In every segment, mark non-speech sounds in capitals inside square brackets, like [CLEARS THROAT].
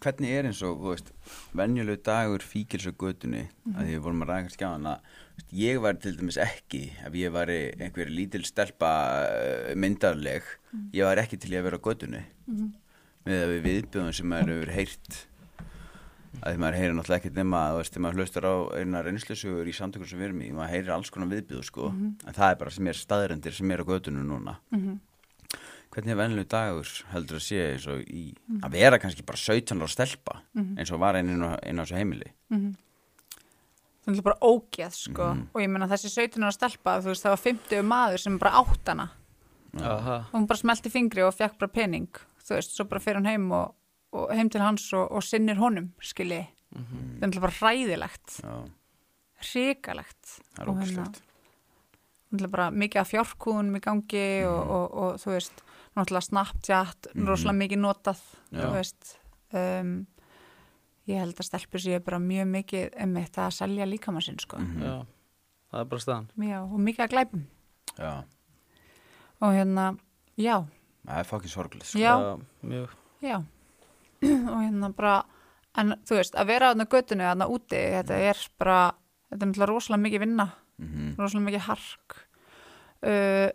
hvernig er eins og, venjulegu dagur fíkils og götunni, Mhm. að því við vorum að ræða á hana, ég var til dæmis ekki, ef ég var einhver lítil stelpa eh, myndarleg, Mhm. ég var ekki til ég að vera á götunni, með að við viðbjöðum sem maður hefur heyrt, að því maður heyrir náttúrulega ekkert nema, þú veist, maður hlustar á eina reynslusugur í samtökur sem við erum í, maður heyrir alls konar viðbjöðu, sko, Mhm. en það er bara sem er staðrendir sem er á götunni núna. Hvernig er venlulegu dagur heldur að sé eins og í Mhm. að vera kannski bara 17 ára stelpa eins og var einn inn á inn á þessu heimili? Það er bara ógeð sko. Mhm. og ég meina þessi 17 ára stelpa þú veist það var 50 maður sem bara átt hana. Aha. og hún bara smelti fingri og fekk bara pening þú veist, svo bara fyrir hann heim og, og heim til hans og, og sinnir honum skilji, það er bara hræðilegt. Já, hrikalegt. Það er Og hérna, ógæslegt náttúrulega bara mikið af fjárkúnum í gangi og, Mhm. og, og þú veist náttúrulega Snapchat, rosalega mikið notað Já. þú veist. Um, ég held að stelpur séu bara mjög mikið um þetta að selja líkamann sinn sko. Mhm. Já, það er bara staðan. Já, og mikið að glæpum. Já, og hérna, já, það er fokkin sorglegt sko. Já. mjög. Já. [CLEARS THROAT] Og hérna bara en þú veist, að vera þarna á göttinu þarna úti, þetta er bara þetta er náttúrulega rosalega mikið vinna Mhm. rosalega mikið hark. Uh,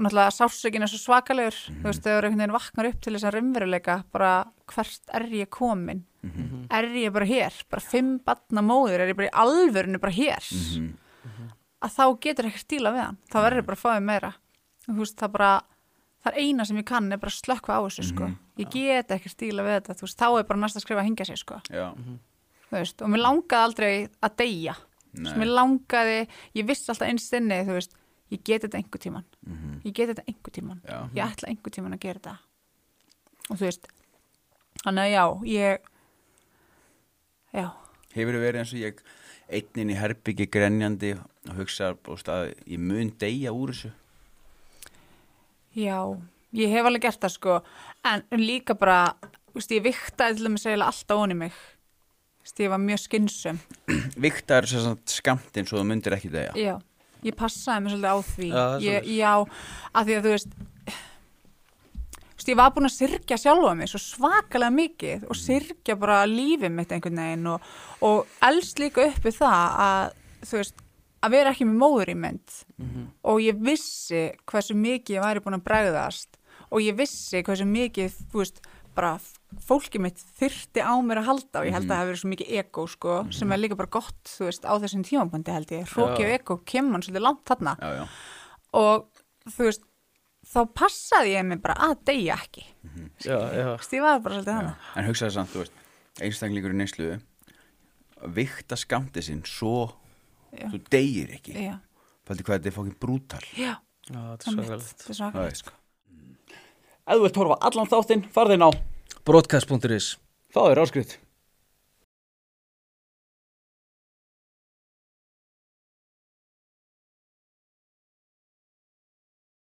náttúrulega sásökin er svo svakalegur þú veist, þegar einhvern veginn vaknar upp til þess að raunveruleika bara hvert er ég komin? Mhm. er ég bara hér, bara fimm batna móður er ég bara í alvörinu bara hér? Mhm. að þá getur ekki stíla við hann. Þá verður bara að fá þig meira. Þú veist, það bara það er eina sem ég kann er bara að slökkva á þessu sko. ég get ekki stíla við þetta þú veist, þá er bara næst að skrifa að hingja sig sko. Já, Þú veist, og mér langaði aldrei að deyja. Mér langaði, ég vissi alltaf einstinni þú veist, ég get þetta einhver tíman Mhm. ég get þetta einhver tíman Já. ég ætla einhver tíman að gera þetta. Og þú veist þannig að já, ég já, Hefur verið eins og ég einnin í herbyggi grenjandi og hugsa búst að ég mun deyja úr þessu? Já ég hef alveg gert það sko. En líka bara, þú veist, ég viktaði til dæmis eiginlega alltaf onni mig. Þú veist, ég var mjög skynsum Viktar sem sagt skamt eins og þú mundir ekki deyja. Já, ég passaði mig svolítið á því. Er ég, já, af því að þú veist ég var búin að syrkja sjálfa mig svo svakalega mikið og syrkja bara lífið mitt einhvern veginn og, og elst líka upp við það að þú veist, að vera ekki með móður í mynd. Og ég vissi hversu mikið ég væri búin að bregðast og ég vissi hversu mikið þú veist, bara fólkið mitt þyrti á mér að halda og ég held að það hefur verið svo mikið ego sko, sem er líka bara gott þú veist, á þessum tímabundi held ég. Hróki og Já. ego kemur hann svolítið langt þarna. Já, já, og þú veist þá passaði ég mig bara að deyja ekki. Já, já, Þú veist, ég var bara svolítið hana En hugsaði samt, þú veist, einstaklingur í neyslu vikta skamtið sinn svo Já. þú deyir ekki. Já, Fældi hvað þetta er fokkin brútal. Já, já, þetta er svakalegt sko Ef þú vilt horfa allan þáttinn, farðin á Broadcast.is Fáður áskrift